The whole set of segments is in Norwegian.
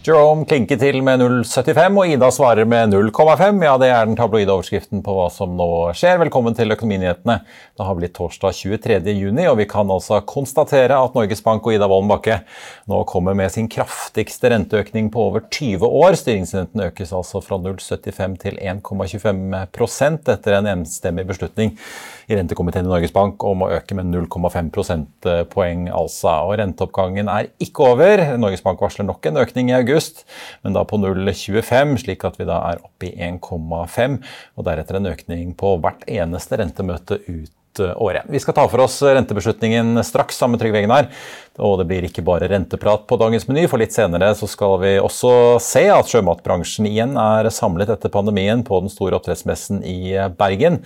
Jerome klinker til med 0,75, og Ida svarer med 0,5. Ja, det er den tabloide overskriften på hva som nå skjer. Velkommen til Økonominyhetene. Det har blitt torsdag 23. juni, og vi kan altså konstatere at Norges Bank og Ida Wolden Bakke nå kommer med sin kraftigste renteøkning på over 20 år. Styringsrenten økes altså fra 0,75 til 1,25% etter en enstemmig beslutning i rentekomiteen i Norges Bank om å øke med 0,5 prosentpoeng. altså. Og Renteoppgangen er ikke over. Norges Bank varsler nok en økning i august, men da på 0,25, slik at vi da er oppe i 1,5. Og deretter en økning på hvert eneste rentemøte ut året. Vi skal ta for oss rentebeslutningen straks sammen med Trygve Egnar. Og det blir ikke bare renteprat på dagens meny, for litt senere så skal vi også se at sjømatbransjen igjen er samlet etter pandemien på den store oppdrettsmessen i Bergen.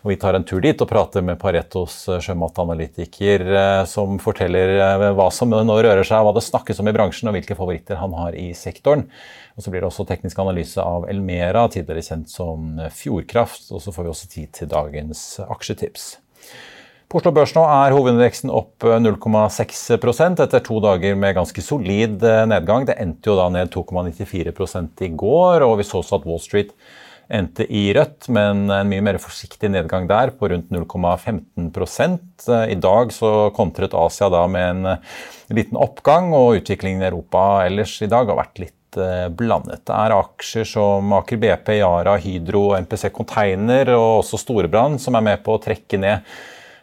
Og vi tar en tur dit og prater med Paretos sjømatanalytiker som forteller hva som nå rører seg, hva det snakkes om i bransjen og hvilke favoritter han har i sektoren. Og så blir det også teknisk analyse av Elmera, tidligere kjent som Fjordkraft. Og så får vi også tid til dagens aksjetips. På Oslo Børs nå er hovedindeksen opp 0,6% etter to dager med ganske solid nedgang. Det endte jo da ned 2,94 i går, og vi så også at Wall Street endte i rødt, men en mye mer forsiktig nedgang der, på rundt 0,15 I dag så kontret Asia da med en liten oppgang, og utviklingen i Europa ellers i dag har vært litt blandet. Det er aksjer som Aker BP, Yara, Hydro, MPC Container og også Storebrand som er med på å trekke ned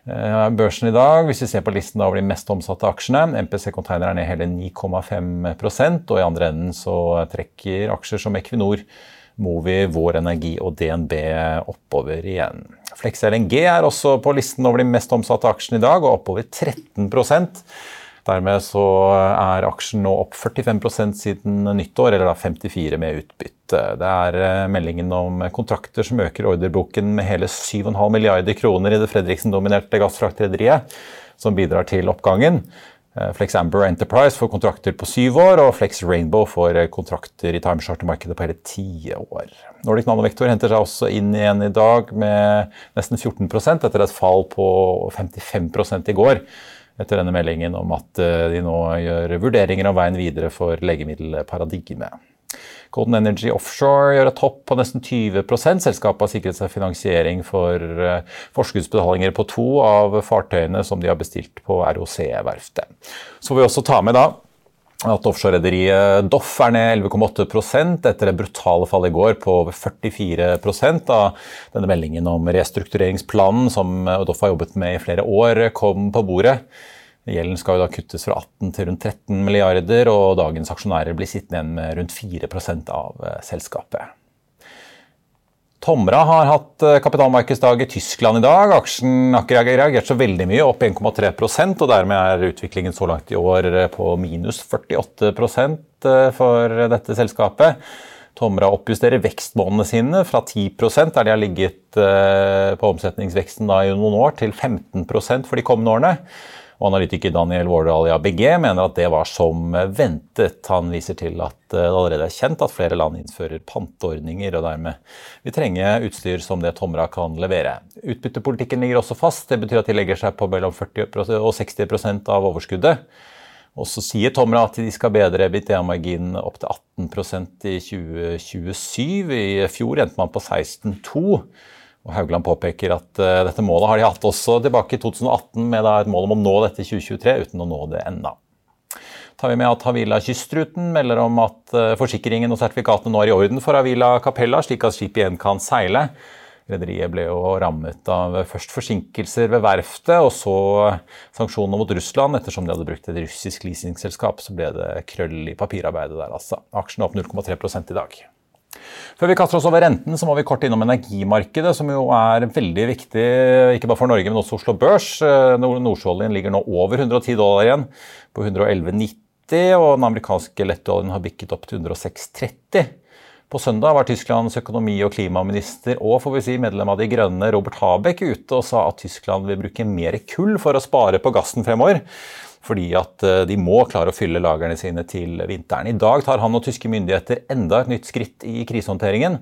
børsen i dag. Hvis vi ser på listen over de mest omsatte aksjene, MPC Container er ned hele 9,5% og i andre enden så trekker aksjer som Equinor, Movi, Vår Energi og DNB oppover igjen. Flex LNG er også på listen over de mest omsatte aksjene i dag, og oppover 13 Dermed så er aksjen nå opp 45% siden nyttår, eller da 54 med utbytte. Det er meldingen om kontrakter som øker ordreboken med hele 7,5 milliarder kroner i det Fredriksen-dominerte gassfraktrederiet, som bidrar til oppgangen. Flex Amber Enterprise får kontrakter på syv år, og Flex Rainbow får kontrakter i timechartermarkedet på hele ti år. Nordic Nanovektor henter seg også inn igjen i dag med nesten 14% etter et fall på 55 i går etter denne meldingen om at de nå gjør vurderinger om veien videre for legemiddelparadigmet. Golden Energy Offshore gjør et hopp på nesten 20 Selskapet har sikret seg finansiering for forskuddsbetalinger på to av fartøyene som de har bestilt på ROC-verftet. Så får vi også ta med da at offshorerederiet Doff er ned 11,8% etter det brutale fallet i går på over 44% da denne meldingen om restruktureringsplanen som Doff har jobbet med i flere år, kom på bordet. Gjelden skal jo da kuttes fra 18 til rundt 13 milliarder, og dagens aksjonærer blir sittende igjen med rundt 4% av selskapet. Tomra har hatt kapitalmarkedsdag i Tyskland i dag. Aksjen har ikke reagert så veldig mye, opp 1,3% og dermed er utviklingen så langt i år på minus 48% for dette selskapet. Tomra oppjusterer vekstmålene sine fra 10 der de har ligget på omsetningsveksten i noen år, til 15% for de kommende årene. Og Analytiker Daniel Vårdal i ABG mener at det var som ventet. Han viser til at det allerede er kjent at flere land innfører panteordninger, og dermed vil trenge utstyr som det Tomra kan levere. Utbyttepolitikken ligger også fast. Det betyr at de legger seg på mellom 40 og 60% av overskuddet. Og så sier Tomra at de skal bedre BTA-marginen opp til 18% i 2027. I fjor endte man på 16,2 Og Haugland påpeker at uh, dette målet har de hatt også tilbake i 2018, med et mål om å nå dette i 2023, uten å nå det ennå. Tar vi med at Havila Kystruten melder om at uh, forsikringen og sertifikatene nå er i orden for Havila Capella, slik at skipet igjen kan seile. Rederiet ble jo rammet av først forsinkelser ved verftet, og så sanksjoner mot Russland. Ettersom de hadde brukt et russisk leasingselskap, så ble det krøll i papirarbeidet der, altså. Aksjen er opp 0,3 i dag. Før vi kaster oss over renten, så må vi kort innom energimarkedet, som jo er veldig viktig ikke bare for Norge, men også Oslo Børs. Nordsjøoljen ligger nå over 110 dollar igjen, på 111,90, og den amerikanske lettoljen har bikket opp til 106,30. På søndag var Tysklands økonomi- og klimaminister og får vi si, medlem av De grønne Robert Habeck ute og sa at Tyskland vil bruke mer kull for å spare på gassen fremover. Fordi at eh, de må klare å fylle lagrene sine til vinteren. I dag tar han og tyske myndigheter enda et nytt skritt i krisehåndteringen.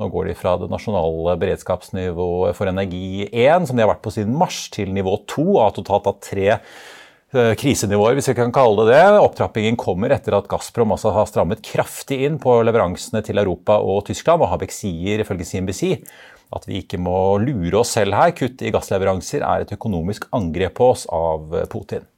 Nå går de fra det nasjonale beredskapsnivået for energi 1, som de har vært på siden mars, til nivå 2 av totalt av tre Eh, krisenivåer, hvis vi kan kalle det det. Opptrappingen kommer etter at Gazprom også har strammet kraftig inn på leveransene til Europa og Tyskland. og Habek sier ifølge CNBC at vi ikke må lure oss selv her. Kutt i gassleveranser er et økonomisk angrep på oss av Putin.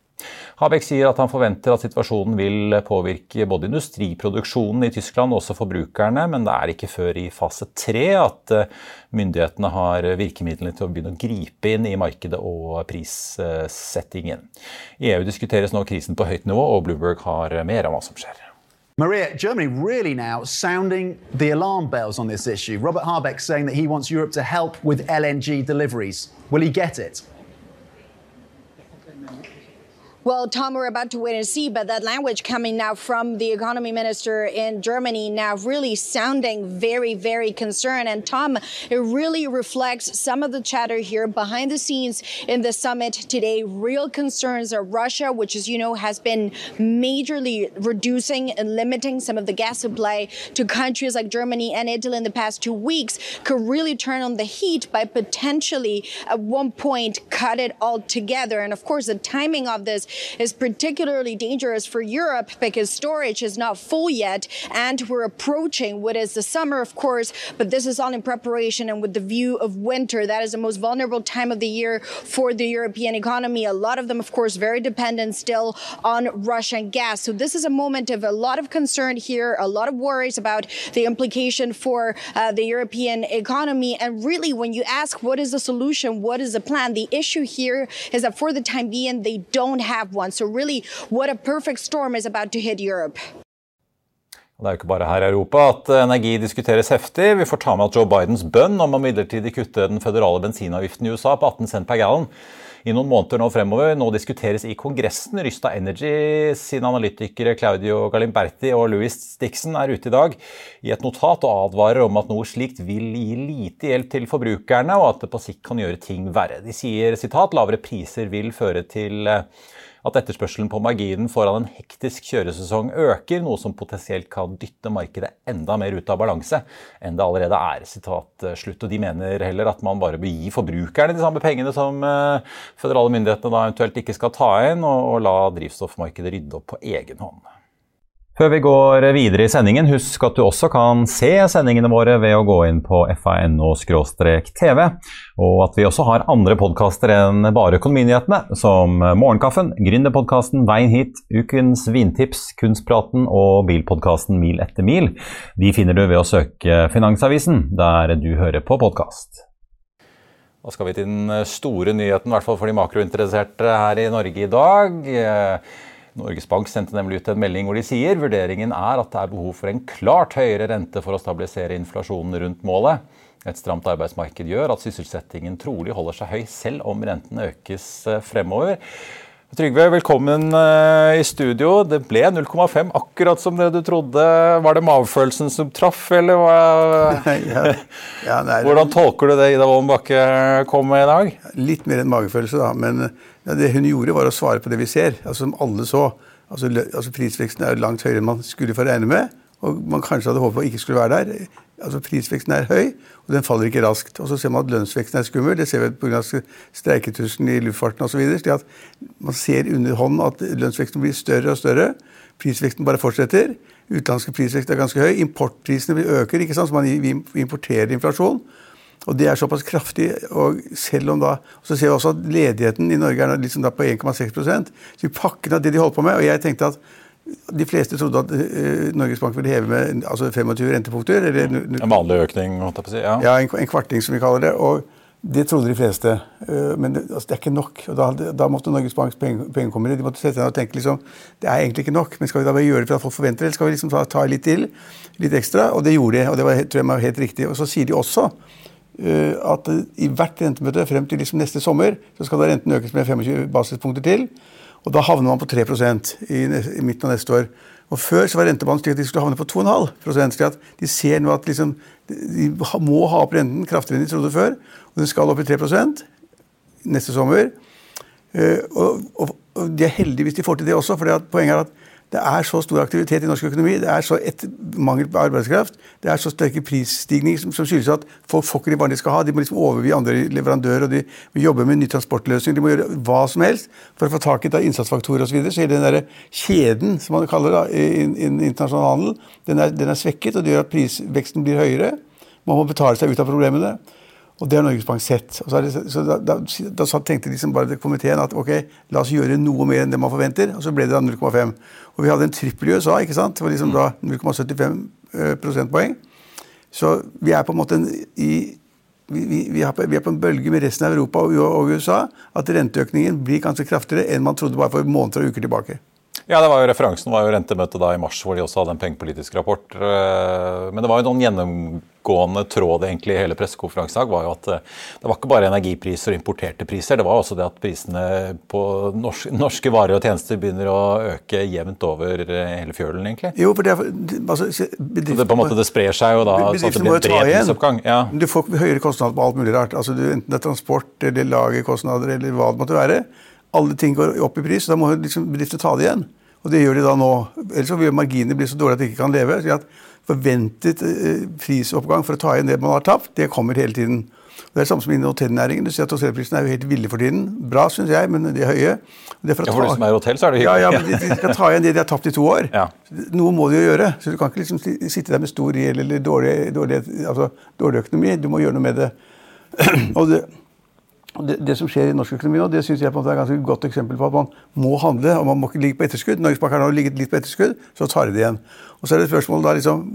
Habeck sier at han forventer at situasjonen vil påvirke både industriproduksjonen i Tyskland og også forbrukerne, men det er ikke før i fase tre at eh, myndighetene har virkemidlene til å begynne å gripe inn i markedet og prissettingen. I EU diskuteres nå krisen på høyt nivå, og Bloomberg har mer om hva som skjer. Maria, Germany really now sounding the alarm bells on this issue. Robert Habeck saying that he wants Europe to help with LNG deliveries. Will he get it? Well, Tom, we're about to wait and see, but that language coming now from the economy minister in Germany now really sounding very, very concerned. And Tom, it really reflects some of the chatter here behind the scenes in the summit today. Real concerns are Russia, which, as you know, has been majorly reducing and limiting some of the gas supply to countries like Germany and Italy in the past two weeks, could really turn on the heat by potentially at one point cut it all together. And of course, the timing of this is particularly dangerous for Europe because storage is not full yet, and we're approaching what is the summer, of course, but this is all in preparation and with the view of winter. That is the most vulnerable time of the year for the European economy. A lot of them, of course, very dependent still on Russian gas. So this is a moment of a lot of concern here, a lot of worries about the implication for uh, the European economy. And really, when you ask what is the solution, what is the plan, the issue here is that for the time being, they don't have have one. So really, what a perfect storm is about to hit Europe. Det er jo ikke bare her i Europa at energi diskuteres heftig. Vi får ta med at Joe Bidens bønn om å midlertidig kutte den føderale bensinavgiften i USA på 18 cent per gallon i noen måneder nå fremover nå diskuteres i Kongressen. Rysta Energy sine analytikere Claudio Galimberti og Louis Dixon er ute i dag i et notat og advarer om at noe slikt vil gi lite hjelp til forbrukerne, og at det på sikt kan gjøre ting verre. De sier sitat, lavere priser vil føre til at etterspørselen på marginen foran en hektisk kjøresesong øker, noe som potensielt kan dytte markedet enda mer ut av balanse enn det allerede er. Sitat eh, slutt. Og de mener heller at man bare bør gi forbrukerne de samme pengene som eh, føderale myndighetene da eventuelt ikke skal ta inn, og, og la drivstoffmarkedet rydde opp på egen hånd. Før vi går videre i sendingen, husk at du også kan se sendingene våre ved å gå inn på fano-tv, og at vi også har andre podkaster enn bare Økonominyhetene, som Morgenkaffen, Gründerpodkasten Veien hit, Ukens vintips, Kunstpraten og bilpodkasten Mil etter mil. De finner du ved å søke Finansavisen, der du hører på podkast. Da skal vi til den store nyheten, i hvert fall for de makrointeresserte her i Norge i dag. Norges Bank sendte nemlig ut en melding hvor de sier vurderingen er at det er behov for en klart høyere rente for å stabilisere inflasjonen rundt målet. Et stramt arbeidsmarked gjør at sysselsettingen trolig holder seg høy, selv om renten økes eh, fremover. Trygve, velkommen eh, i studio. Det ble 0,5, akkurat som det du trodde. Var det magefølelsen som traff, eller hva? ja, ja, nei, Hvordan tolker du det Ida Wolden Bakke kom med i dag? Litt mer enn magefølelse, da. Men ja, det hun gjorde, var å svare på det vi ser, altså som alle så. Altså, altså Prisveksten er langt høyere enn man skulle få regne med, og man kanskje hadde håpet på ikke skulle være der. Altså Prisveksten er høy, og den faller ikke raskt. Og så ser man at lønnsveksten er skummel. Det ser vi pga. streiketusen i luftfarten osv. Man ser under hånden at lønnsveksten blir større og større. Prisveksten bare fortsetter. Utenlandske prisvekst er ganske høy. Importprisene øker, ikke sant? så man importerer inflasjon. Og det er såpass kraftig. og selv om da, Så ser vi også at ledigheten i Norge er liksom da på 1,6 Så vi pakker av det de holdt på med. Og jeg tenkte at de fleste trodde at uh, Norges Bank ville heve med altså 25 rentepunkter. Eller, en vanlig økning, holdt jeg på si? Ja, ja en, en, kvarting, som vi kaller det. og det trodde de fleste. Uh, men det, altså, det, er ikke nok. og Da, da måtte Norges Banks pengekommere de måtte sette seg ned og tenke liksom, det er egentlig ikke nok. Men skal vi da bare gjøre det for at folk forventer det, eller skal vi liksom ta, ta litt til? Litt ekstra? Og det gjorde de. og det var, tror jeg var helt riktig. Og så sier de også at i hvert rentemøte frem til liksom neste sommer så skal da renten økes med 25 basispunkter til. Og da havner man på 3 i, i midten av neste år. Og Før så var rentebanen slik at de skulle havne på 2,5% slik at De ser nå at liksom, de må ha opp renten kraftigere enn de trodde før. Og den skal opp i 3 neste sommer. Uh, og, og, og, de er heldige hvis de får til det også. for poenget er at det er så stor aktivitet i norsk økonomi, det er så et mangel på arbeidskraft, det er så sterke prisstigninger som, som skyldes at folk får ikke de varene de skal ha. De må liksom overby andre leverandører, og de må jobbe med ny transportløsning. De må gjøre hva som helst for å få tak i innsatsfaktorer osv. Så, videre. så hele den der kjeden som man kaller det, i, internasjonal handel, den er, den er svekket, og det gjør at prisveksten blir høyere. Man må betale seg ut av problemene. Og det har Norges Bank sett. Så, det, så da, da, da, tenkte liksom bare komiteen at ok, la oss gjøre noe mer enn det man forventer. Og så ble det da 0,5. Og vi hadde en trippel i USA. ikke sant? Det var liksom da 0,75 eh, prosentpoeng. Så vi er på en måte i vi, vi, vi, er på, vi, er på, en bølge med resten av Europa og, og USA at renteøkningen blir ganske kraftigere enn man trodde bare for måneder og uker tilbake. Ja, det var jo Referansen var jo rentemøtet da i mars, hvor de også hadde en pengepolitisk rapport. Eh, men det var jo noen gjennomgående tråd egentlig i hele pressekonferansen var jo at eh, det var ikke bare energipriser og importerte priser, det var også det at prisene på norske varer og tjenester begynner å øke jevnt over eh, hele fjølen, egentlig. Jo, for det, er, altså, det, på en måte, det sprer seg jo da, så at det blir en bred prisoppgang. Ja. Du får høyere kostnader på alt mulig rart. Altså, enten det er transport eller lagerkostnader eller hva det måtte være alle ting går opp i pris, og da må liksom bedriftene ta det igjen. Og det gjør de da nå. Ellers så vil marginene bli så dårlige at de ikke kan leve. Så at Forventet eh, prisoppgang for å ta igjen det man har tapt, det kommer hele tiden. Det er det samme som innen hotellnæringen. Du ser at Hotellprisene er jo helt ville for tiden. Bra, syns jeg, men de er høye. Det er for, ja, for ta... du som er i hotell, så er det hyggelig. Ja, ja, men de, de, skal ta igjen det de har tapt i to år. Ja. Noe må de jo gjøre. Så du kan ikke liksom sitte der med stor gjeld eller dårlig, dårlig, altså, dårlig økonomi. Du må gjøre noe med det. og det det, det, som skjer i norsk økonomi nå, det synes jeg på en måte er et ganske godt eksempel på at man må handle, og man må ikke ligge på etterskudd. Norges Bank har ligget litt på etterskudd, så tar de det igjen. Og så er det spørsmålet da liksom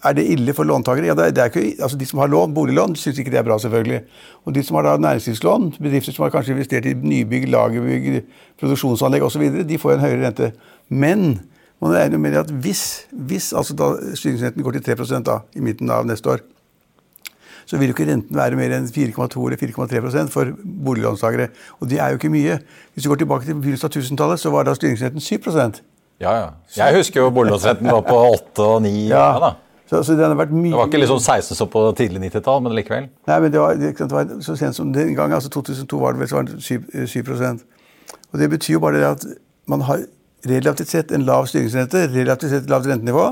Er det ille for låntakere? Ja, det er, det er ikke, altså De som har lån, boliglån, syns ikke det er bra, selvfølgelig. Og de som har da næringslivslån, bedrifter som har kanskje investert i nybygg, lagerbygg, produksjonsanlegg osv., de får en høyere rente. Men man regner med at hvis, hvis altså styringsrenten går til 3 da, i midten av neste år, så vil jo ikke renten være mer enn 4,2 eller 4,3% for boliglånstakere. Og det er jo ikke mye. Hvis du går tilbake til begynnelsen av 1000-tallet, så var da styringsrenten 7% Ja, ja. Jeg husker jo boliglånsrenten var på 8 og 9. Ja. ja da. Så, så det, mye... det var ikke liksom 16 som på tidlig 90-tall, men likevel? Nei, men det var, det var, så sent som den gangen, altså 2002 var det vel så var det 7, 7 Og Det betyr jo bare det at man har relativt sett en lav styringsrente, relativt sett lavt rentenivå.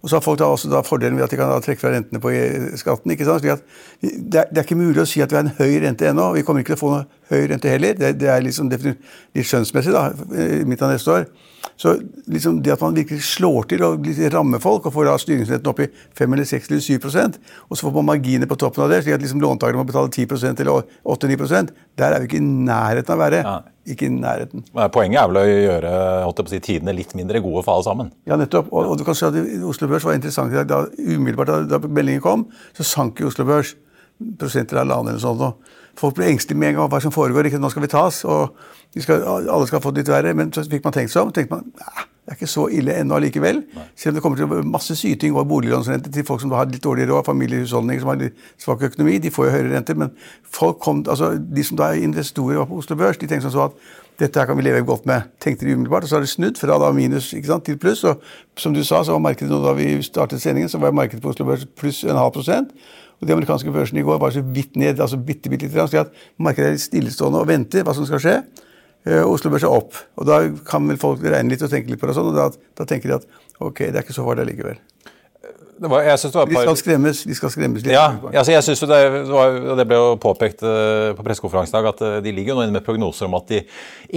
Og så har folk da også da fordelen ved at de kan trekke fra rentene på skatten. ikke sant? Det er, det, er, ikke mulig å si at vi har en høy rente ennå. Vi kommer ikke til å få noe høy rente heller. Det, det er liksom litt skjønnsmessig da, i midten av neste år. Så liksom det at man virkelig slår til og rammer folk og får da styringsrenten opp i 5 eller 6 eller 7 og så får man marginer på toppen av det, slik at liksom låntakerne må betale 10 eller 8-9% der er vi ikke i nærheten av å være. Ja. Ikke i nærheten. Poenget er vel å gjøre å si, tidene litt mindre gode for alle sammen? Ja, nettopp. Og, og du kan se at Oslo Børs var interessant i dag. Da, umiddelbart da, da meldingen kom, så sank jo Oslo Børs prosenter av landet eller sånt. Folk ble engstelige med en gang. Hva som foregår? Ikke, nå skal vi tas. og skal, Alle skal få det litt verre. Men så fikk man tenkt seg om. tenkte man, Det er ikke så ille ennå allikevel. Selv om det kommer til å være masse syting og boliglånsrente til folk som har litt dårlig råd, familiehusholdninger som har litt svak økonomi. De får jo høyere renter. Men folk kom, altså, de som da er investorer på Oslo Børs, de tenkte sånn at dette her kan vi leve godt med. Tenkte de umiddelbart. Og så har det snudd fra da minus sant, til pluss. Og som du sa, så var markedet nå da vi startet sendingen, så var markedet på Oslo Børs pluss en halv prosent. Og De amerikanske børsene i går var så vidt ned, altså bitte, bitte litt, slik at markedet er stillestående og venter hva som skal skje. Uh, Oslo Børs er opp. og Da kan vel folk regne litt og tenke litt på det. og sånn, og da, da tenker de at ok, det er ikke så farlig likevel. Var, de skal skremmes. De skal skremmes litt. Ja, altså jeg synes det, det, var, det ble jo påpekt uh, på pressekonferansen i dag at uh, de ligger nå inne med prognoser om at de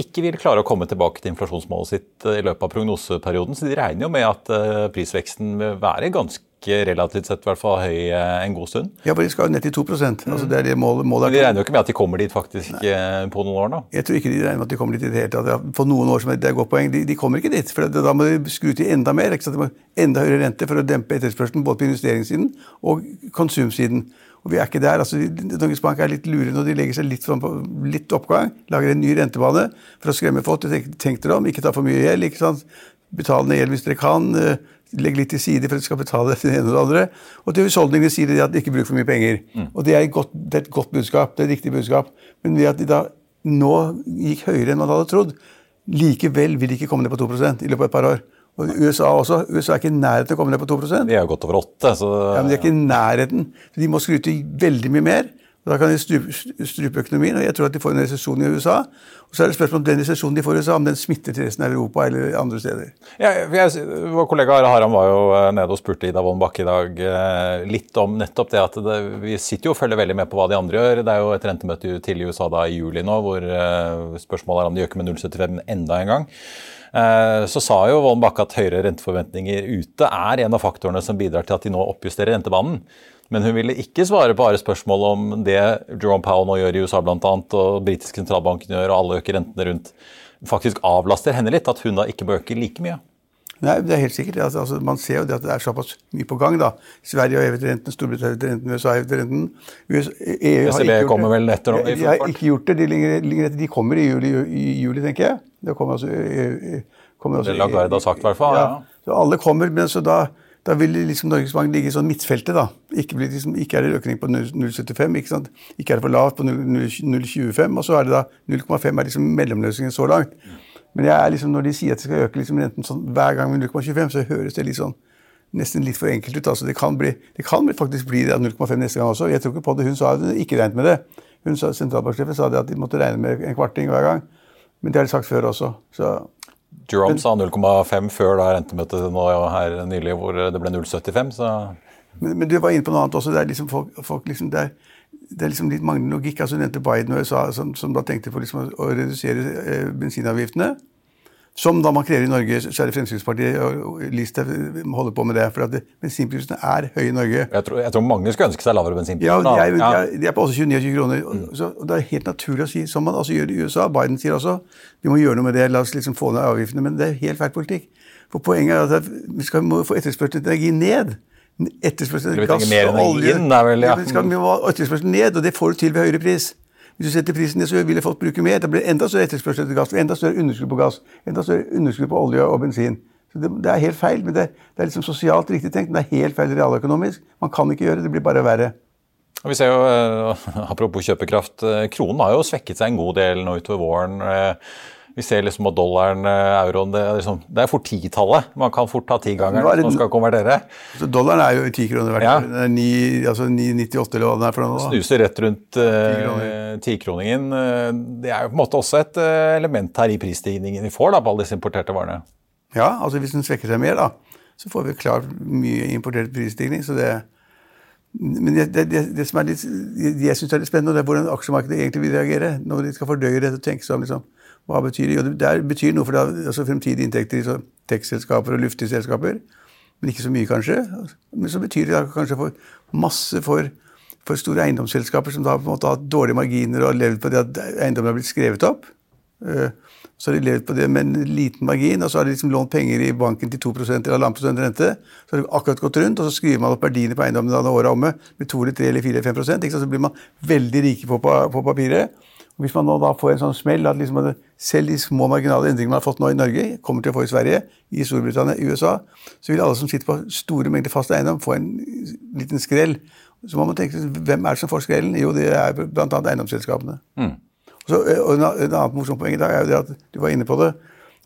ikke vil klare å komme tilbake til inflasjonsmålet sitt uh, i løpet av prognoseperioden. Så de regner jo med at prisveksten vil være ganske relativt sett i hvert fall høy eh, en god stund. Ja, for de skal jo ned til 2 altså det er det målet, målet Men de regner jo ikke med at de kommer dit faktisk Nei. på noen år da? Jeg tror ikke de regner med at de kommer dit i det hele tatt. For noen år som det er godt poeng, de, de, kommer ikke dit. For da må de skru til enda mer. Ikke sant? De må enda høyere rente for å dempe etterspørselen både på investeringssiden og konsumsiden. Og vi er ikke der. altså Norges Bank er litt lure når de legger seg litt, på litt oppgang. Lager en ny rentebane for å skremme folk. Tenk dere om, ikke ta for mye gjeld. ikke sant? Betal ned gjeld hvis dere kan. Eh, legg litt til side for at de skal betale det ene og det andre. Og til husholdningene sier de at de ikke bruker for mye penger. Mm. Og det er, godt, det er, et godt budskap. Det er et riktig budskap. Men ved at de da nå gikk høyere enn man hadde trodd, likevel vil de ikke komme ned på 2% i løpet av et par år. Og USA også. USA er ikke i nærheten til å komme ned på 2% De er jo godt over 8 så... Ja, men de er ikke i nærheten. De må skryte veldig mye mer. Da kan de strupe, strupe økonomien, og jeg tror at de får en resesjon i USA. Og så er det spørsmål om den resesjonen de får i USA, om den smitter til resten av Europa eller andre steder. Ja, jeg, vår kollega Haram var jo eh, nede og spurte Ida Wolden i dag eh, litt om nettopp det at det, vi sitter jo og følger veldig med på hva de andre gjør. Det er jo et rentemøte til i USA da i juli nå, hvor eh, spørsmålet er om de øker med 0,75 enda en gang. Så sa jo Wolden at høyere renteforventninger ute er en av faktorene som bidrar til at de nå oppjusterer rentebanen. Men hun ville ikke svare på bare spørsmål om det Jerome Powell nå gjør i USA blant annet, og britiske sentralbanken gjør, og alle øker rentene rundt, faktisk avlaster henne litt. At hun da ikke bør øke like mye. Nei, det er helt sikkert. Altså, altså, man ser jo det at det er såpass mye på gang. da. Sverige har hevet renten, Storbritannia har hevet renten, USA har hevet renten. EU har ECB kommer vel etter? nå? de har ikke gjort det. De, ligger, de kommer i juli, i juli, tenker jeg. Det kommer altså, kommer altså det Lagarde har sagt, i hvert fall. Ja. ja. Så alle kommer, men så da, da vil liksom Norges Bank ligge i sånn midtfeltet. da. Ikke, liksom, ikke er det økning på 0,75, ikke? Ikke er det for lavt på 0,25, og så er det da 0,5 er liksom mellomløsningen så langt. Men liksom, når de sier at de skal øke liksom renten sånn hver gang med 0,25, så høres det litt sånn nesten litt for enkelt ut. altså Det kan, bli, det kan faktisk bli 0,5 neste gang også. Jeg tror ikke på det. Hun sa at hun ikke regnet med det. Hun sa, Sentralbanksjefen sa det at de måtte regne med en kvarting hver gang. Men det har de sagt før også. Så. Jerome sa 0,5 før da rentemøtet nå her nylig, hvor det ble 0,75. så... Men, men, du var inne på noe annet også. Det er liksom folk, folk liksom, det er, det er liksom litt manglende logikk. altså Biden og USA, som, som da tenkte på liksom å, å redusere eh, bensinavgiftene. Som da man krever i Norge, det Fremskrittspartiet og Listhaug holder på med det. For at bensinprisene er høye i Norge. Jeg tror, jeg tror, mange skulle ønske seg lavere bensinpriser. Ja, de er, ja. de er på også 29 kroner. Mm. Så, og det er helt naturlig å si, som man altså gjør i USA. Biden sier også vi må gjøre noe med det, la oss liksom få ned avgiftene. Men det er helt feil politikk. For poenget er at vi skal, må få etterspørselen etter energi ned. Etterspørselen etter gass og olje. Inn, vel, ja. vi skal, vi må ha etterspørselen ned, og det får du til ved høyere pris. Hvis du setter prisen ned, så vil folk bruke mer. Det blir enda større etterspørsel etter gass, enda større underskudd på gass, enda større underskudd på olje og bensin. Så det, det er helt feil. men det, det, er liksom sosialt riktig tenkt, men det er helt feil realøkonomisk. Man kan ikke gjøre det. Det blir bare verre. Og Vi ser jo, eh, Apropos kjøpekraft, eh, kronen har jo svekket seg en god del nå utover våren. Vi ser liksom at dollaren, eh, euroen Det er, liksom, det er fort titallet. Man kan fort ta tigangeren hvis man skal konvertere. Så dollaren er jo ti kroner verdt. Ja. altså 9,98 eller hva den er for noe. Snuser rett rundt eh, tikroningen. Uh, det er jo på en måte også et uh, element her i prisstigningen vi får da, på alle disse importerte varene. Ja, altså hvis den svekker seg mer, da, så får vi klart mye importert prisstigning. så det men det, det, det, det som er litt, jeg syns er litt spennende, det er hvordan aksjemarkedet egentlig vil reagere når de skal fordøye dette og tenke seg om. liksom, hva betyr det? Jo, det betyr noe for det, altså fremtidige inntekter i tekstselskaper og luftige selskaper. Men ikke så mye, kanskje. Men så betyr det kanskje for masse for, for store eiendomsselskaper som da på en måte har hatt dårlige marginer og har levd på det at eiendommen har blitt skrevet opp. Eh, så har de levd på det med en liten margin, og så har de liksom lånt penger i banken til 2% eller 1,5 rente. Så har de akkurat gått rundt, og så skriver man opp verdiene på eiendommen da året er omme med 2 eller 3 eller 4 eller 5 ikke? Så blir man veldig rike på, på papiret. Hvis man nå da får en sånn smell at liksom selv de små marginale endringene man har fått nå i Norge, kommer til å få i Sverige, i Storbritannia, i USA, så vil alle som sitter på store mengder fast eiendom, få en liten skrell. Så må man tenke hvem er det som får skrellen? Jo, det er bl.a. eiendomsselskapene. Mm. Så, eh, og en, en annet morsomt poeng i dag er jo det at du var inne på det,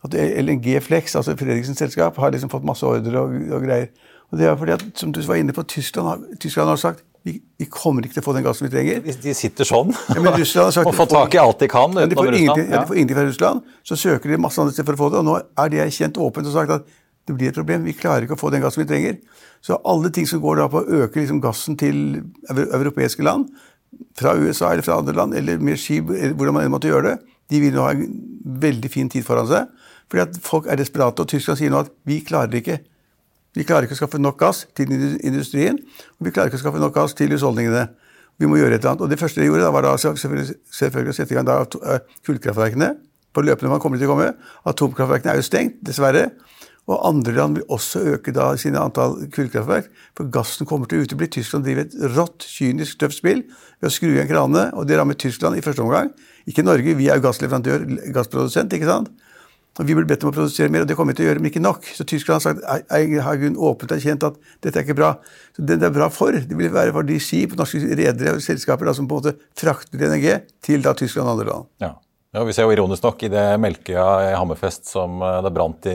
at LNG Flex, altså Fredriksens selskap, har liksom fått masse ordre og, og, greier. Og det er fordi at, som du var inne på, Tyskland, Tyskland har sagt vi, vi, kommer ikke til å få den gassen vi trenger. Hvis De sitter sånn ja, sagt, og får tak i alt de kan utenom Russland? ingenting, ja. de får ingenting fra Russland. Så søker de masse andre steder for å få det, og nå er de kjent åpent og sagt at det blir et problem. Vi klarer ikke å få den gassen vi trenger. Så alle ting som går da på å øke liksom gassen til europeiske land, fra USA eller fra andre land, eller med skip, eller hvordan man enn måtte gjøre det, de vil nå ha en veldig fin tid foran seg. Fordi at folk er desperate, og Tyskland sier nå at vi klarer det ikke. Vi klarer ikke å skaffe nok gass til industrien, og vi klarer ikke å skaffe nok gass til husholdningene. Vi må gjøre et eller annet. Og det første de gjorde, da, var da selvfølgelig, å sette i gang da, eh, kullkraftverkene. På løpende man kommer til å komme. Atomkraftverkene er jo stengt, dessverre. Og andre land vil også øke da sine antall kullkraftverk. For gassen kommer til å utebli. Tyskland driver et rått, kynisk, tøft spill ved å skru igjen kranene. Og det rammer Tyskland i første omgang. Ikke Norge, vi er jo gassleverandør, gassprodusent, ikke sant. Og Vi ble bedt om å produsere mer, og det kommer vi til å gjøre, men ikke nok. Så Tyskland har sagt jeg har åpent erkjent at dette er ikke bra. Så Det det er bra for, det vil være for de skip, norske redere og selskaper da, som på en måte frakter LNG til da Tyskland og andre land. Ja. Ja, Vi ser jo ironisk nok i det Melkøya i Hammerfest som eh, det brant i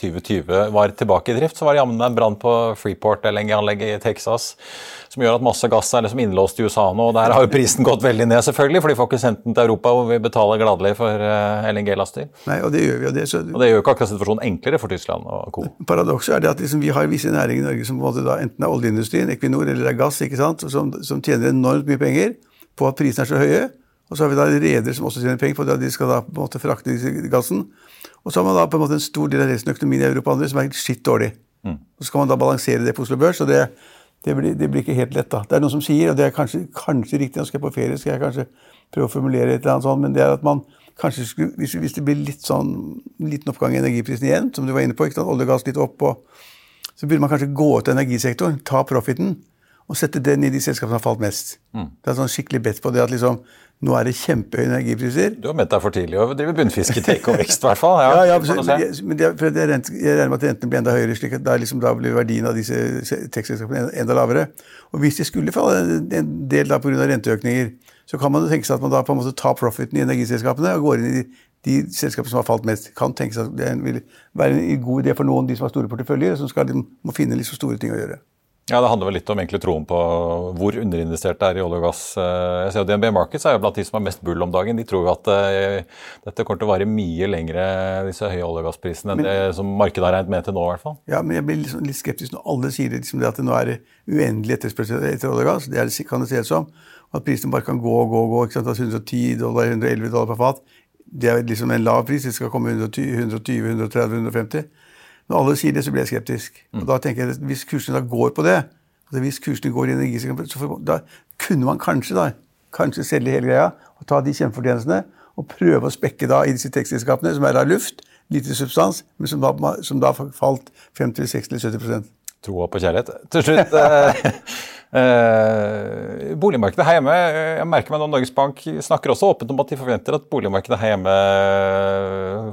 2020, var tilbake i drift, så var det jammen en brann på Freeport LNG-anlegget i Texas som gjør at masse gass er liksom innlåst i USA nå. og Der har jo prisen gått veldig ned, selvfølgelig, for de får ikke sendt den til Europa, hvor vi betaler gladelig for eh, LNG-laster. Nei, Og det gjør vi. Og det, så... og det gjør jo ikke akkurat situasjonen enklere for Tyskland og co. Paradokset er det at liksom vi har visse næringer i Norge som da enten er oljeindustrien, Equinor eller er gass, ikke sant, som, som tjener enormt mye penger på at prisene er så høye. Og så har vi da redere som også tjener penger på det, de skal da på en måte frakte gassen. Og så har man da på en måte en stor del av resten av økonomien i Europa andre som er skitt dårlig. Mm. Så skal man da balansere det på Oslo Børs, og det, det, blir, det, blir, ikke helt lett. da. Det er noen som sier, og det er kanskje, kanskje riktig, nå skal jeg på ferie, skal jeg kanskje prøve å formulere et eller annet sånt, men det er at man kanskje skulle, hvis, hvis, det blir litt sånn, liten oppgang i energiprisen igjen, som du var inne på, ikke sant, olje og gass litt opp, og, så burde man kanskje gå ut til energisektoren, ta profiten og sette den i de selskapene som har falt mest. Mm. Det er sånn skikkelig bedt på det at liksom, nå er det kjempehøye energipriser. Du har ment deg for tidlig å drive bunnfisketek og vekst, i hvert fall. Ja, ja, ja men jeg, for jeg, regner med at rentene blir enda høyere, slik at da, liksom, da blir verdien av disse tekstselskapene enda lavere. Og hvis det skulle falle en del da pga. renteøkninger, så kan man jo tenke seg at man da på en måte tar profiten i energiselskapene og går inn i de, de selskapene som har falt mest. Kan tenke seg at Det vil være en god idé for noen de som har store porteføljer, som skal, de må finne litt så store ting å gjøre. Ja, Det handler vel litt om egentlig troen på hvor underinvestert det er i olje og gass. Eh, jeg ser jo DNB Markets er jo blant de som er mest bull om dagen. De tror jo at uh, dette kommer til å vare mye lengre, disse høye olje- og gassprisene, enn det som markedet har regnet med til nå. i hvert fall. Ja, men jeg blir litt, litt skeptisk når alle sier liksom det at det nå er uendelig etterspørsel etter olje og gass. Det, er, kan det se ut som. At prisene bare kan gå og gå og gå. ikke sant? Altså 110 dollar, 111 dollar per fat. Det er liksom en lav pris. Det skal komme 120, 120 130, 150. Når alle sier det, så blir jeg skeptisk. Og da tenker jeg, Hvis kursene da går på det, altså hvis kursene går i energiselskapet, da kunne man kanskje da, kanskje selge hele greia og ta de kjempefortjenestene og prøve å spekke da i disse tekstselskapene, som er av luft, lite substans, men som da, som da falt 50-60-70% Troa på kjærlighet. Til slutt eh, eh, Boligmarkedet her hjemme Jeg merker meg nå Norges Bank snakker også åpent om at de forventer at boligmarkedet her hjemme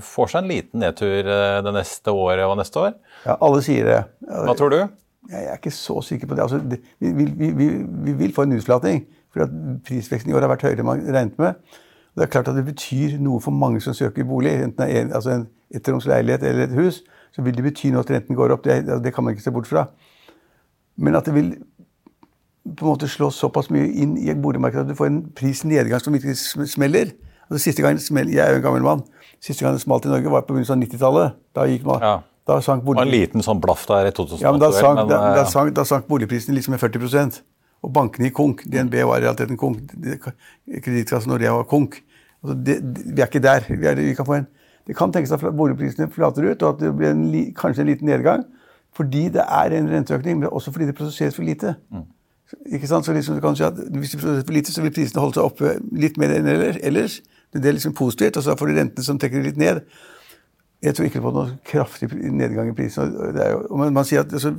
får seg en liten nedtur eh, det neste året og neste år. Ja, alle sier det. Hva tror du? Jeg er ikke så sikker på det. Altså, det vi, vi, vi, vi, vil få en utflating. For at prisveksten i år har vært høyere enn man regnet med. Og det er klart at det betyr noe for mange som søker bolig, enten det er en, altså en etterromsleilighet eller et hus så vil det bety noe at renten går opp. Det, det, kan man ikke se bort fra. Men at det vil på en måte slå såpass mye inn i boligmarkedet at du får en prisnedgang som virkelig smeller. Altså, siste gang smell, Jeg er jo en gammel mann. Siste gang det smalt i Norge, var på begynnelsen av 90-tallet. Da gikk man, ja. da sank bolig... En liten sånn blaff der i 2008. Ja, men da sank, men, da, da, sank, da sank boligprisen liksom med 40% Og bankene gikk konk. DNB var i realiteten konk. Kredittkassen Nordea var konk. Altså, det, vi er ikke der. Vi, er, vi kan få en det kan tenkes at boligprisene flater ut, og at det blir en, kanskje en liten nedgang. Fordi det er en renteøkning, men også fordi det produseres for lite. Mm. Ikke sant? Så liksom, du kan at Hvis det produserer for lite, så vil prisene holde seg oppe litt mer enn ellers. Det er liksom positivt, og så får du rentene som trekker litt ned. Jeg tror ikke på noen kraftig nedgang i prisene. Man, sier at altså,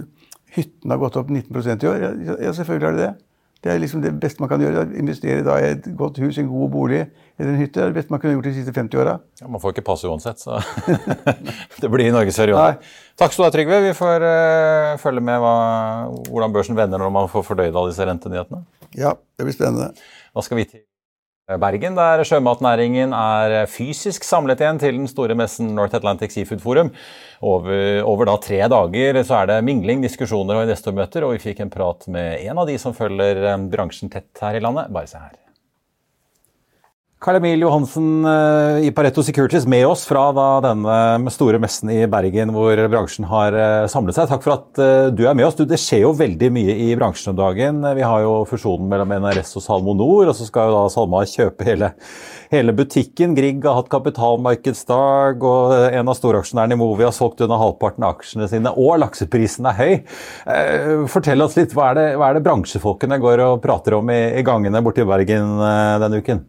hyttene har gått opp 19% i år. Ja, selvfølgelig har det det. Det er liksom det beste man kan gjøre. Investere i et godt hus, en god bolig eller en hytte. Det er det beste man kunne gjort de siste 50 åra. Ja, man får ikke passe uansett, så det blir norgesferie. Takk skal du ha, Trygve. Vi får uh, følge med hva, hvordan børsen vender når man får fordøyd alle disse rentenyhetene. Ja, det blir spennende. Da skal vi til Bergen, der sjømatnæringen er fysisk samlet igjen til den store messen North Atlantic Seafood Forum. Over, over da tre dager så er det mingling, diskusjoner og investormøter, og vi fikk en prat med en av de som følger eh, bransjen tett her i landet. Bare se her. Karl Emil Johansen eh, i Pareto Securities med oss fra denne store messen i Bergen hvor bransjen har eh, samlet seg. Takk for at eh, du er med oss. Det skjer jo veldig mye i bransjen om dagen. Vi har jo fusjonen mellom NRS og Salmo Nord, og så skal jo da SalMar kjøpe hele, hele, butikken. Grieg har hatt kapitalmarkedsdag, og en av storaksjonærene i Movi har solgt unna halvparten av aksjene sine, og lakseprisen er høy. Fortell oss litt, hva er det, hva er det bransjefolkene går og prater om i, i gangene borti Bergen denne uken?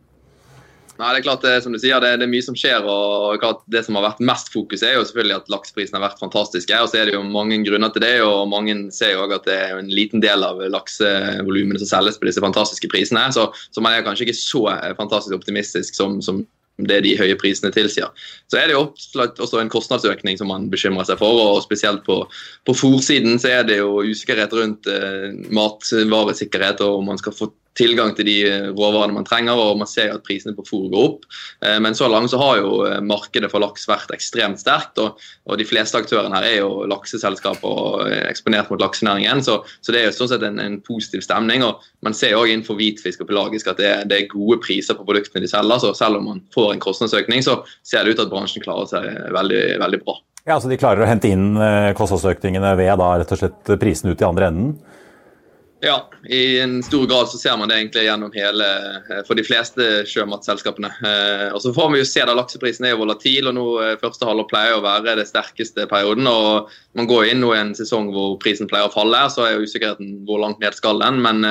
Nei, det er klart det, som du sier, det, det, er mye som skjer. og Det som har vært mest fokus, er jo selvfølgelig at lakseprisen har vært fantastiske. og Så er det jo mange grunner til det. og Mange ser jo også at det er en liten del av laksevolumene som selges på disse fantastiske prisene. Så, så man er kanskje ikke så fantastisk optimistisk som, som det de høye prisene tilsier. Så er det jo også en kostnadsøkning som man bekymrer seg for. og Spesielt på, på fòrsiden så er det jo usikkerhet rundt eh, matvaresikkerhet og om man skal få tilgang til de råvarene man trenger, og man ser at prisene på fôr går opp. Eh, men så langt så har jo eh, markedet for laks vært ekstremt sterkt, og, og de fleste aktørene her er jo lakseselskaper og eh, eksponert mot laksenæringen, så, så det er jo sånn sett en, en, positiv stemning. og Man ser òg innenfor hvitfisk og pelagisk at det det er, gode priser på produktene de selger, så selv om man får en kostnadsøkning, så ser det ut at bransjen klarer seg veldig, veldig bra. Ja, så De klarer å hente inn kostnadsøkningene ved da rett og slett prisen ut i andre enden? Ja, i en stor grad så ser man det egentlig gjennom hele eh, for de fleste sjømatselskapene. Eh, og så får vi jo se da lakseprisen er volatil, og nå eh, første halvår pleier å være det sterkeste perioden. og Man går inn nå i en sesong hvor prisen pleier å falle, så er jo usikkerheten hvor langt ned skal den. Men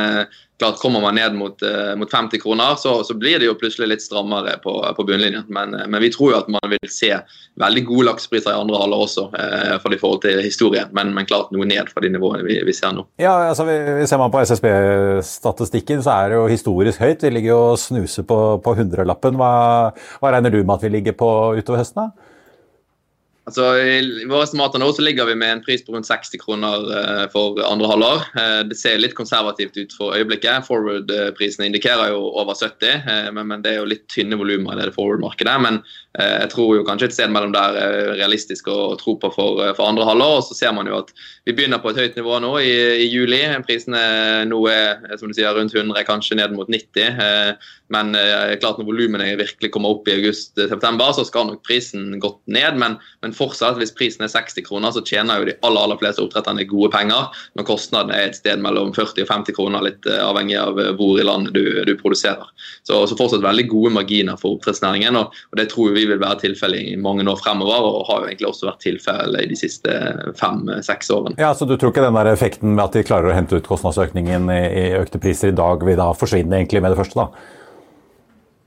klart Kommer man ned mot, uh, mot 50 kroner, så, så, blir det jo plutselig litt strammere på, på bunnlinjen. Men, uh, men, vi tror jo at man vil se veldig gode laksepriser i andre haller også, uh, for i forhold til historien. Men, men, klart noe ned fra de nivåene vi, vi ser nå. Ja, altså vi, Ser man på SSB-statistikken, så er det jo historisk høyt. Vi ligger jo og snuser på, på hundrelappen. Hva, hva regner du med at vi ligger på utover høsten? da? Altså, I våre estimater nå så ligger vi med en pris på rundt 60 kroner uh, for andre halvår. Uh, det ser litt konservativt ut for øyeblikket. Forward-prisene indikerer jo over 70, uh, men, det er jo litt tynne volumer i det forward-markedet. Men jeg tror jo kanskje et sted mellom der er realistisk å tro på for, for, andre halvår. Og så ser man jo at vi begynner på et høyt nivå nå i, i juli. Prisene nå er som du sier, rundt 100, kanskje ned mot 90. Men klart når volumene virkelig kommer opp i august-september, så skal nok prisen gått ned. men, men fortsatt, hvis prisen er 60 kroner, så tjener jo de aller, aller fleste oppdretterne gode penger. Når kostnadene er et sted mellom 40 og 50 kroner, litt eh, avhengig av eh, hvor i landet du, du produserer. Så, så, fortsatt veldig gode marginer for oppdrettsnæringen, og, og det tror vi vil være tilfellet i mange år fremover. Og har jo egentlig også vært tilfellet i de siste fem-seks årene. Ja, Så du tror ikke den der effekten med at de klarer å hente ut kostnadsøkningen i, i økte priser i dag, vil da forsvinne egentlig med det første? da?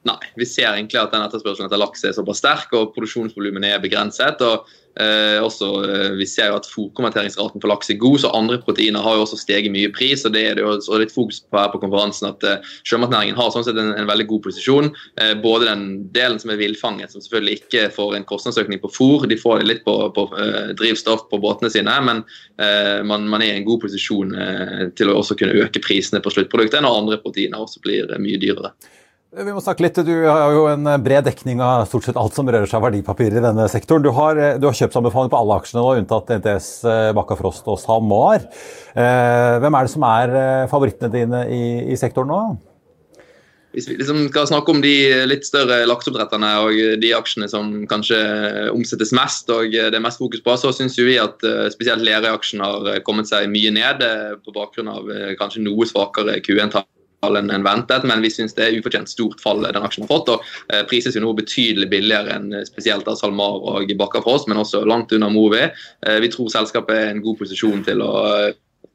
Nei, vi ser egentlig at den etterspørselen etter laks er såpass sterk, og produksjonsvolumene er begrenset. og eh, også, eh, Vi ser jo at fòrkonverteringsraten for laks er god, så andre proteiner har jo også steget mye i pris. og Det er det jo litt fokus på her på konferansen, at eh, sjømatnæringen har sånn sett en, en, veldig god posisjon. Eh, både den delen som er villfanget, som selvfølgelig ikke får en kostnadsøkning på fôr, de får det litt på, på eh, drivstoff på båtene sine, men eh, man, man, er i en god posisjon til å også kunne øke prisene på sluttproduktet når andre proteiner også blir mye dyrere. Vi må snakke litt. Du har jo en bred dekning av stort sett alt som rører seg av verdipapirer i denne sektoren. Du har, du har kjøpsanbefaling på alle aksjene nå, unntatt NTS, eh, Bakka Frost og SalMar. Eh, hvem er det som er eh, favorittene dine i, i sektoren nå? Hvis vi liksom skal snakke om de litt større lakseoppdretterne og de aksjene som kanskje omsettes mest og det er mest fokus på, så syns vi at spesielt Lerøy-aksjen har kommet seg mye ned på bakgrunn av kanskje noe svakere Q1-tall enn ventet, men vi syns det er ufortjent stort fall den aksjen har fått. og eh, Prises jo nå betydelig billigere enn eh, spesielt av SalMar og Bakkafrost, men også langt under Movi. Eh, vi tror selskapet er i en god posisjon til å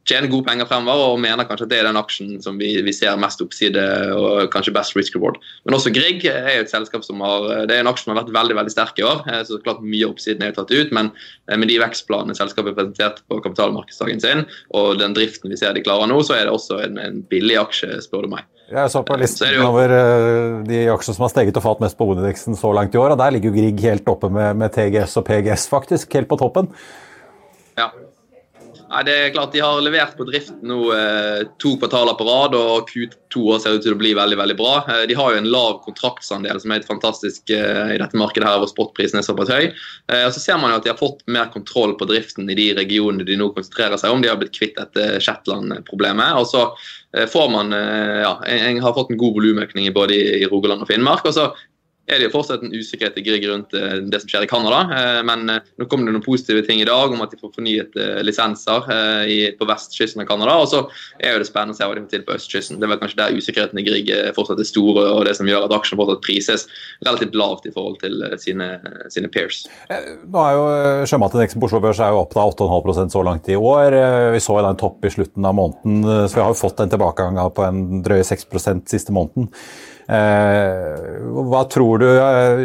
tjene gode penger fremover, og mener kanskje at det er den aksjen som vi, vi ser mest oppside og kanskje best risk reward. Men også Grieg er jo et selskap som har det er en aksje som har vært veldig veldig sterk i år. Eh, så klart Mye oppsiden er jo tatt ut, men eh, med de vekstplanene selskapet presenterte på kapitalmarkedsdagen sin, og den driften vi ser de klarer nå, så er det også en, en billig aksje, spør du meg. Jeg så på eh, listen så over de aksjene som har steget og falt mest på hovedindeksen så langt i år, og der ligger jo Grieg helt oppe med, med TGS og PGS, faktisk, helt på toppen. Nei, det er klart De har levert på driften nå eh, to kvartaler på rad, og Q2 ser ut til å bli veldig veldig bra. Eh, de har jo en lav kontraktsandel, som er helt fantastisk eh, i dette markedet her, hvor spotprisen er såpass høy. Og Så ser man jo at de har fått mer kontroll på driften i de regionene de nå konsentrerer seg om. De har blitt kvitt dette Shetland-problemet. og så får man, ja, en, en har fått en god volumøkning både i, i Rogaland og Finnmark. og så er det jo fortsatt en usikkerhet i Grieg rundt eh, det som skjer i Canada. Eh, men eh, nå kommer det noen positive ting i dag om at de får fornyet lisenser på vestkysten av Canada. Og så er jo det spennende å se hva de får til på østkysten. Det er vel kanskje der usikkerheten i Grieg fortsatt er stor, og det som gjør at aksjene fortsatt prises relativt lavt i forhold til sine, sine peers. Nå er jo Sjømatindeksen på Oslo Børs er jo opp 8,5% så langt i år. Vi så en topp i slutten av måneden, så vi har jo fått en tilbakegang på en drøye 6% siste måneden. Eh, hva tror du eh,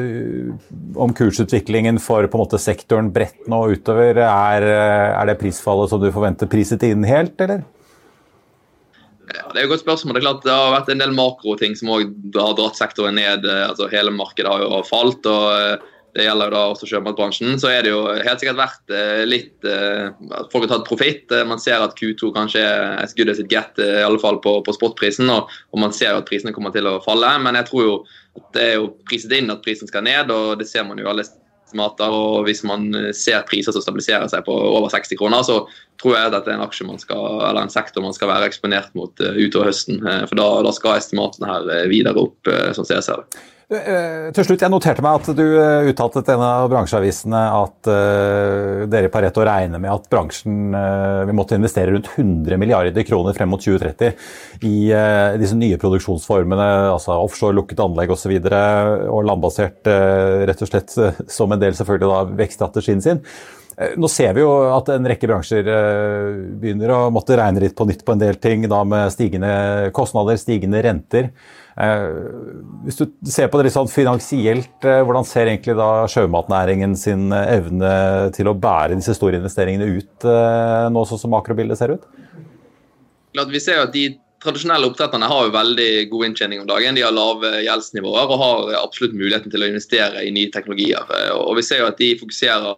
om kursutviklingen for på en måte sektoren bredt nå utover? Er, eh, er det prisfallet som du forventer priset inn helt, eller? Ja, det er et godt spørsmål. Det er klart det har vært en del makroting som har dratt sektoren ned. altså Hele markedet har jo falt. og det gjelder da også sjømatbransjen, så er det jo helt sikkert vært eh, litt eh, at folk har tatt profitt. Eh, man ser at Q2 kanskje er good as it get, i alle fall på, på spotprisen. Og, og, man ser jo at prisene kommer til å falle. Men jeg tror jo at det er jo priset inn at prisen skal ned, og det ser man jo alle estimater. Og hvis man ser priser som stabiliserer seg på over 60 kroner, så tror jeg at dette er en aksje man skal, eller en sektor man skal være eksponert mot utover høsten. For da, da skal estimatene her videre opp, som jeg ser det. Eh, til slutt, Jeg noterte meg at du eh, uttalte til en av bransjeavisene at uh, dere i Pareto regner med at bransjen uh, vil måtte investere rundt 100 milliarder kroner frem mot 2030 i uh, disse nye produksjonsformene, altså offshore, lukket anlegg osv. Og, så videre, og landbasert, rett og slett som en del selvfølgelig da vekststrategien sin. Nå ser vi jo at en rekke bransjer begynner å måtte regne litt på nytt på en del ting, da med stigende kostnader, stigende renter. Eh, hvis du ser på det litt sånn finansielt, eh, hvordan ser egentlig da sjømatnæringen sin eh, evne til å bære disse store investeringene ut nå sånn som makrobildet ser ut? Vi ser jo at de tradisjonelle oppdretterne har jo veldig god inntjening om dagen. De har lave gjeldsnivåer og har absolutt muligheten til å investere i nye teknologier. Og Vi ser jo at de fokuserer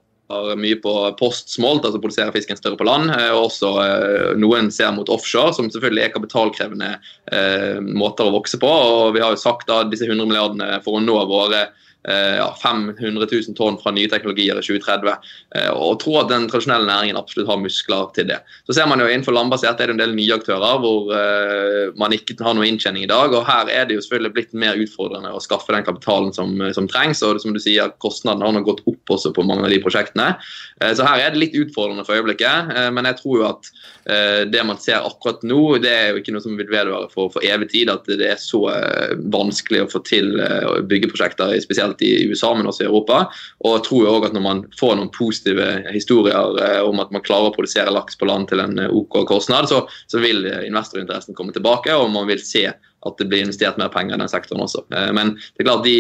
mye på postsmolt, altså produsere fisken større på land. og også eh, Noen ser mot offshore, som selvfølgelig er kapitalkrevende eh, måter å vokse på. og Vi har jo sagt at disse 100 milliardene for å nå våre Eh, ja, 500 000 tonn fra nye teknologier i 2030. Eh, og tror at den tradisjonelle næringen absolutt har muskler til det. Så ser man jo Innenfor landbasert er det en del nye aktører hvor uh, man ikke har noe inntjening i dag. og Her er det jo selvfølgelig blitt mer utfordrende å skaffe den kapitalen som, som trengs. og som du sier, Kostnadene har gått opp også på mange av de prosjektene. Så her er det litt utfordrende for øyeblikket. Men jeg tror jo at det man ser akkurat nå, det er jo ikke noe som vil vedvare for, for evig tid. At det er så vanskelig å få til byggeprosjekter, spesielt spesielt i USA, men også i Europa. Og jeg tror også at når man får noen positive historier eh, om at man klarer å produsere laks på land til en eh, OK kostnad, så, så vil eh, investorinteressen komme tilbake, og man vil se at det blir investert mer penger i den sektoren også. Men det er klart de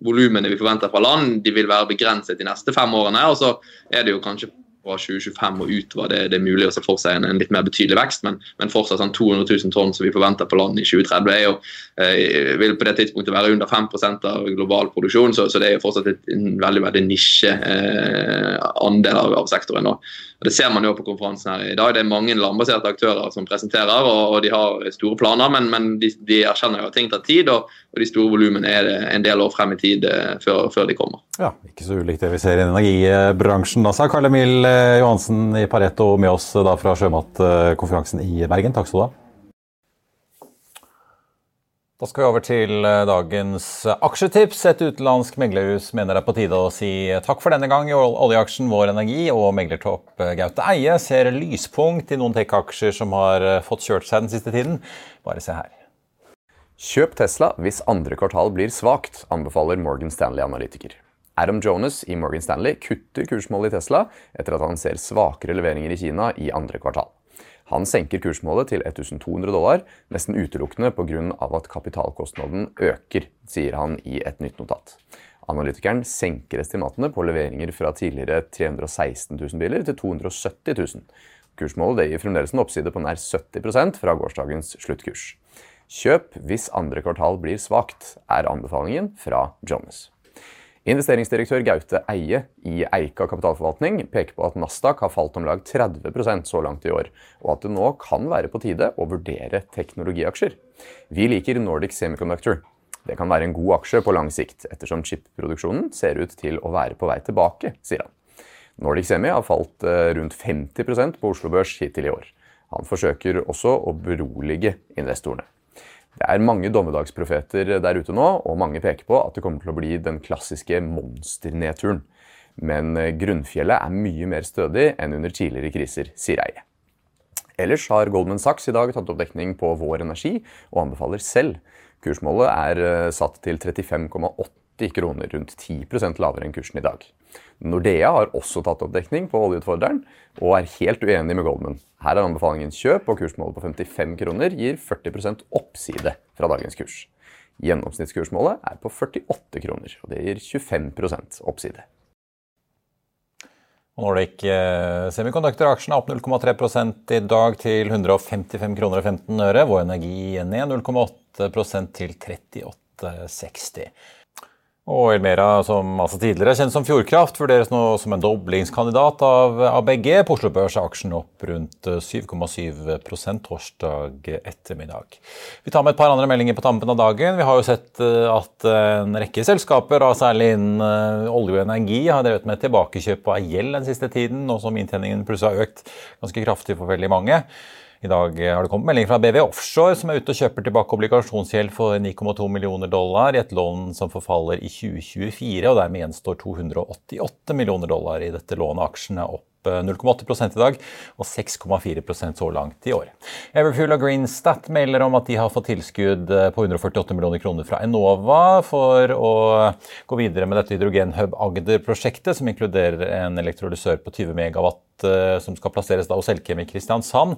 volumene vi forventer fra land, de vil være begrenset de neste fem årene. og så er det jo kanskje fra 2025 og utover det, det mulig å se for seg en, en litt mer betydelig vekst, men, men fortsatt sånn 200 000 tonn som vi forventer på land i 2030, er jo, eh, vil på det tidspunktet være under 5% av global produksjon, så, så, det er jo fortsatt et, en veldig veldig nisje eh, andel av, av sektoren. Og, og Det ser man jo på konferansen her i dag. Det er mange landbaserte aktører som presenterer, og, og de har store planer, men, men de, de, erkjenner jo at ting tar tid, og, og de store volumene er en del år frem i tid eh, før, før, de kommer. Ja, Ikke så ulikt det vi ser i energibransjen. Sa Karl Emil eh, Johansen i Pareto med oss da fra sjømatkonferansen i Bergen. Takk skal du ha. Da skal vi over til eh, dagens aksjetips. Et utenlandsk meglerhus mener det er på tide å si takk for denne gang i oljeaksjen Vår Energi, og meglertopp eh, Gaute Eie ser lyspunkt i noen tech-aksjer som har eh, fått kjørt seg den siste tiden. Bare se her. Kjøp Tesla hvis andre kvartal blir svakt, anbefaler Morgan Stanley-analytiker. Adam Jonas i Morgan Stanley kutter kursmålet i Tesla etter at han ser svakere leveringer i Kina i andre kvartal. Han senker kursmålet til 1200 dollar, nesten utelukkende pga. at kapitalkostnaden øker, sier han i et nytt notat. Analytikeren senker estimatene på leveringer fra tidligere 316 000 biler til 270 000. Kursmålet gir fremdeles en oppside på nær 70% fra gårsdagens sluttkurs. Kjøp hvis andre kvartal blir svakt, er anbefalingen fra Jonas. Investeringsdirektør Gaute Eie i Eika kapitalforvaltning peker på at Nasdaq har falt om lag 30% så langt i år, og at det nå kan være på tide å vurdere teknologiaksjer. Vi liker Nordic Semiconductor. Det kan være en god aksje på lang sikt, ettersom chipproduksjonen ser ut til å være på vei tilbake, sier han. Nordic Semi har falt eh, rundt 50% på Oslo Børs hittil i år. Han forsøker også å berolige investorene. Det er mange dommedagsprofeter der ute nå, og mange peker på at det kommer til å bli den klassiske monsternedturen. Men eh, grunnfjellet er mye mer stødig enn under tidligere kriser, sier Eie. Ellers har Goldman Sachs i dag tatt opp dekning på Vår Energi, og anbefaler selv. Kursmålet er eh, satt til 35,80 kroner, rundt 10% lavere enn kursen i dag. Nordea har også tatt opp dekning på oljeutfordreren, og er helt uenig med Goldman. Her er anbefalingen kjøp, og kursmålet på 55 kroner gir 40% oppside fra dagens kurs. Gjennomsnittskursmålet er på 48 kroner, og det gir 25 oppside. Nordic eh, Semiconductor-aksjen er opp 0,3 i dag til 155 kroner og 15 øre. Vår Energi ned 0,8% til 38,60. Og Elmera, som altså tidligere kjent som Fjordkraft, vurderes nå som en doblingskandidat av ABG. På Oslo Børs er aksjen opp rundt 7,7 torsdag ettermiddag. Vi tar med et par andre meldinger på tampen av dagen. Vi har jo sett eh, at en rekke selskaper, særlig innen eh, olje og energi, har drevet med tilbakekjøp av gjeld den siste tiden, nå som inntjeningen plutselig har økt ganske kraftig for veldig mange. I dag har det kommet melding fra BV Offshore, som er ute og kjøper tilbake obligasjonsgjeld for 9,2 millioner dollar i et lån som forfaller i 2024, og dermed gjenstår 288 millioner dollar i dette lånet. Aksjene er opp 0,8 i dag og 6,4% så langt i år. Everfuel og Greenstat melder om at de har fått tilskudd på 148 millioner kroner fra Enova for å gå videre med dette Hydrogenhub Agder-prosjektet, som inkluderer en elektrolysør på 20 megawatt Eh, som skal plasseres da hos Elkem i Kristiansand.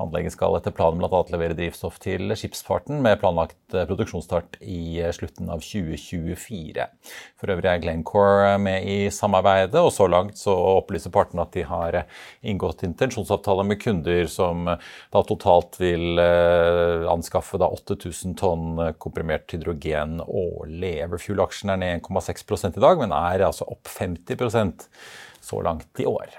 Anlegget skal etter planen bl.a. levere drivstoff til skipsfarten, med planlagt eh, produksjonsstart i eh, slutten av 2024. For øvrig er Glencore med i samarbeidet, og så langt så opplyser partene at de har inngått intensjonsavtaler med kunder som da totalt vil anskaffe da 8000 tonn komprimert hydrogen årlig. Everfuel-aksjen er ned 1,6 i dag, men er altså opp 50 så langt i år.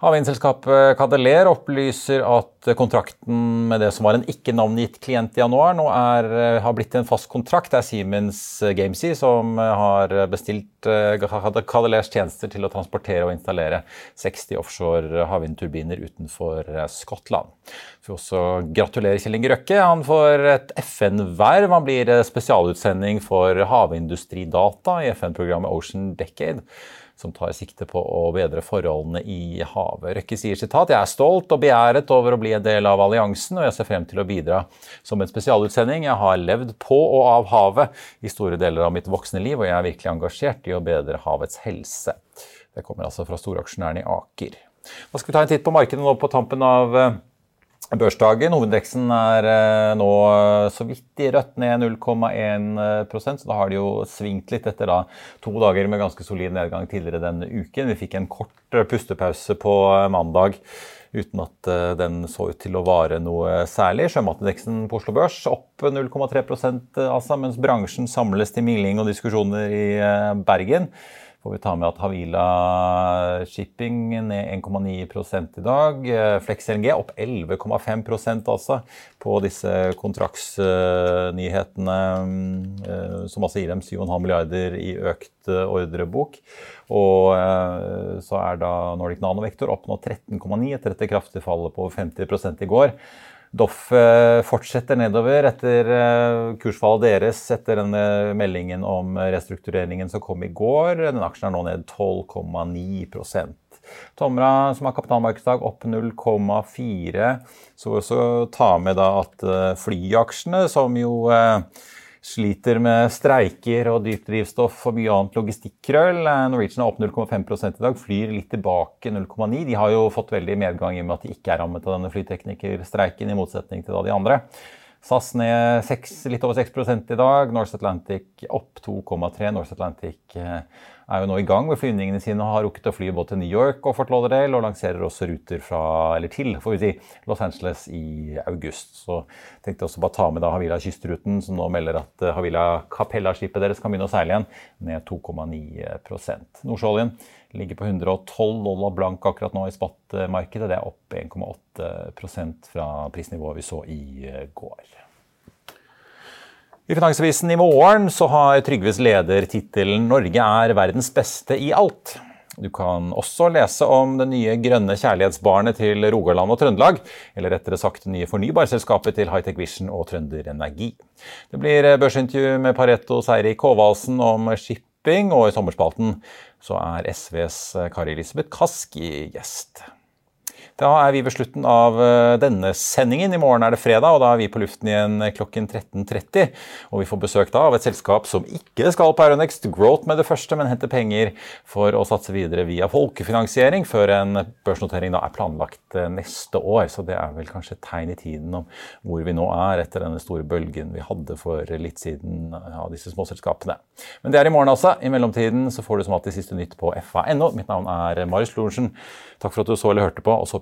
Havvindselskapet Cadeler opplyser at kontrakten med det som var en ikke navngitt klient i januar, nå er, eh, har blitt en fast kontrakt. Det er Siemens Gamesea som har bestilt eh, Cadelers tjenester til å transportere og installere 60 offshore havvindturbiner utenfor eh, Skottland. Vi får også gratulere Kjell Inge Røkke. Han får et FN-verv. Han blir spesialutsending for havindustridata i FN-programmet Ocean Decade som tar sikte på å bedre forholdene i havet. Røkke sier sitat, jeg er stolt og begjæret over å bli en del av alliansen, og jeg ser frem til å bidra som en spesialutsending. Jeg har levd på og av havet i store deler av mitt voksne liv, og jeg er virkelig engasjert i å bedre havets helse. Det kommer altså fra storaksjonæren i Aker. Da skal vi ta en titt på markedet nå på tampen av eh, Børsdagen, hovedindeksen er eh, nå eh, så vidt i rødt, ned 0,1% så da har det jo svingt litt etter da to dager med ganske solid nedgang tidligere denne uken. Vi fikk en kort eh, pustepause på mandag uten at den så ut til å vare noe særlig. Sjømatindeksen på Oslo Børs opp 0,3% altså, mens bransjen samles til mingling og diskusjoner i Bergen får vi ta med at Havila Shipping ned 1,9 i dag. Flex LNG opp 11,5% altså på disse kontraktsnyhetene, eh, som altså gir dem 7,5 milliarder i økt eh, ordrebok. Og eh, så er da Nordic Nanovektor opp nå 13,9 etter dette kraftige fallet på 50 i går. Doff eh, fortsetter nedover etter eh, kursfallet deres etter denne meldingen om restruktureringen som kom i går. Den aksjen er nå ned 12,9% Tomra, som har kapitalmarkedsdag, opp 0,4. Så også ta med da at eh, flyaksjene, som jo sliter med streiker og dypt drivstoff og mye annet logistikkrøll. Norwegian er opp 0,5 i dag, flyr litt tilbake 0,9. De har jo fått veldig medgang i og med at de ikke er rammet av denne flyteknikerstreiken, i motsetning til da de andre. SAS ned 6, litt over 6 i dag. Norse Atlantic opp 2,3. Norse Atlantic eh, er jo nå i gang med flyvningene sine og har rukket å fly både til New York og Fort Lauderdale, og lanserer også ruter fra, eller til får vi si, Los Angeles i august. Så tenkte jeg også bare ta med da Havila Kystruten, som nå melder at eh, Havila Capella-skipet deres kan begynne å seile igjen, ned 2,9% Nordsjøoljen ligger på 112 dollar blank akkurat nå i spot-markedet. Det er opp 1,8% fra prisnivået vi så i går. I Finansavisen i morgen så har Trygves leder tittelen 'Norge er verdens beste i alt'. Du kan også lese om det nye grønne kjærlighetsbarnet til Rogaland og Trøndelag, eller rettere sagt det nye fornybarselskapet til Hightech Vision og Trønder Energi. Det blir børsintervju med Paretos Eirik Håvaldsen om shipping, og i sommerspalten så er SVs Kari Elisabeth Kask gjest. Da er vi ved slutten av eh, denne sendingen. I morgen er det fredag, og da er vi på luften igjen klokken 13.30. Og vi får besøk da av et selskap som ikke skal på Euronext Growth med det første, men henter penger for å satse videre via folkefinansiering før en børsnotering da er planlagt eh, neste år. Så det er vel kanskje et tegn i tiden om hvor vi nå er etter denne store bølgen vi hadde for litt siden av disse småselskapene. Men det er i morgen, altså. I mellomtiden så får du som alltid siste nytt på fa.no. Mitt navn er Marius Lorentzen. Takk for at du så eller hørte på, og så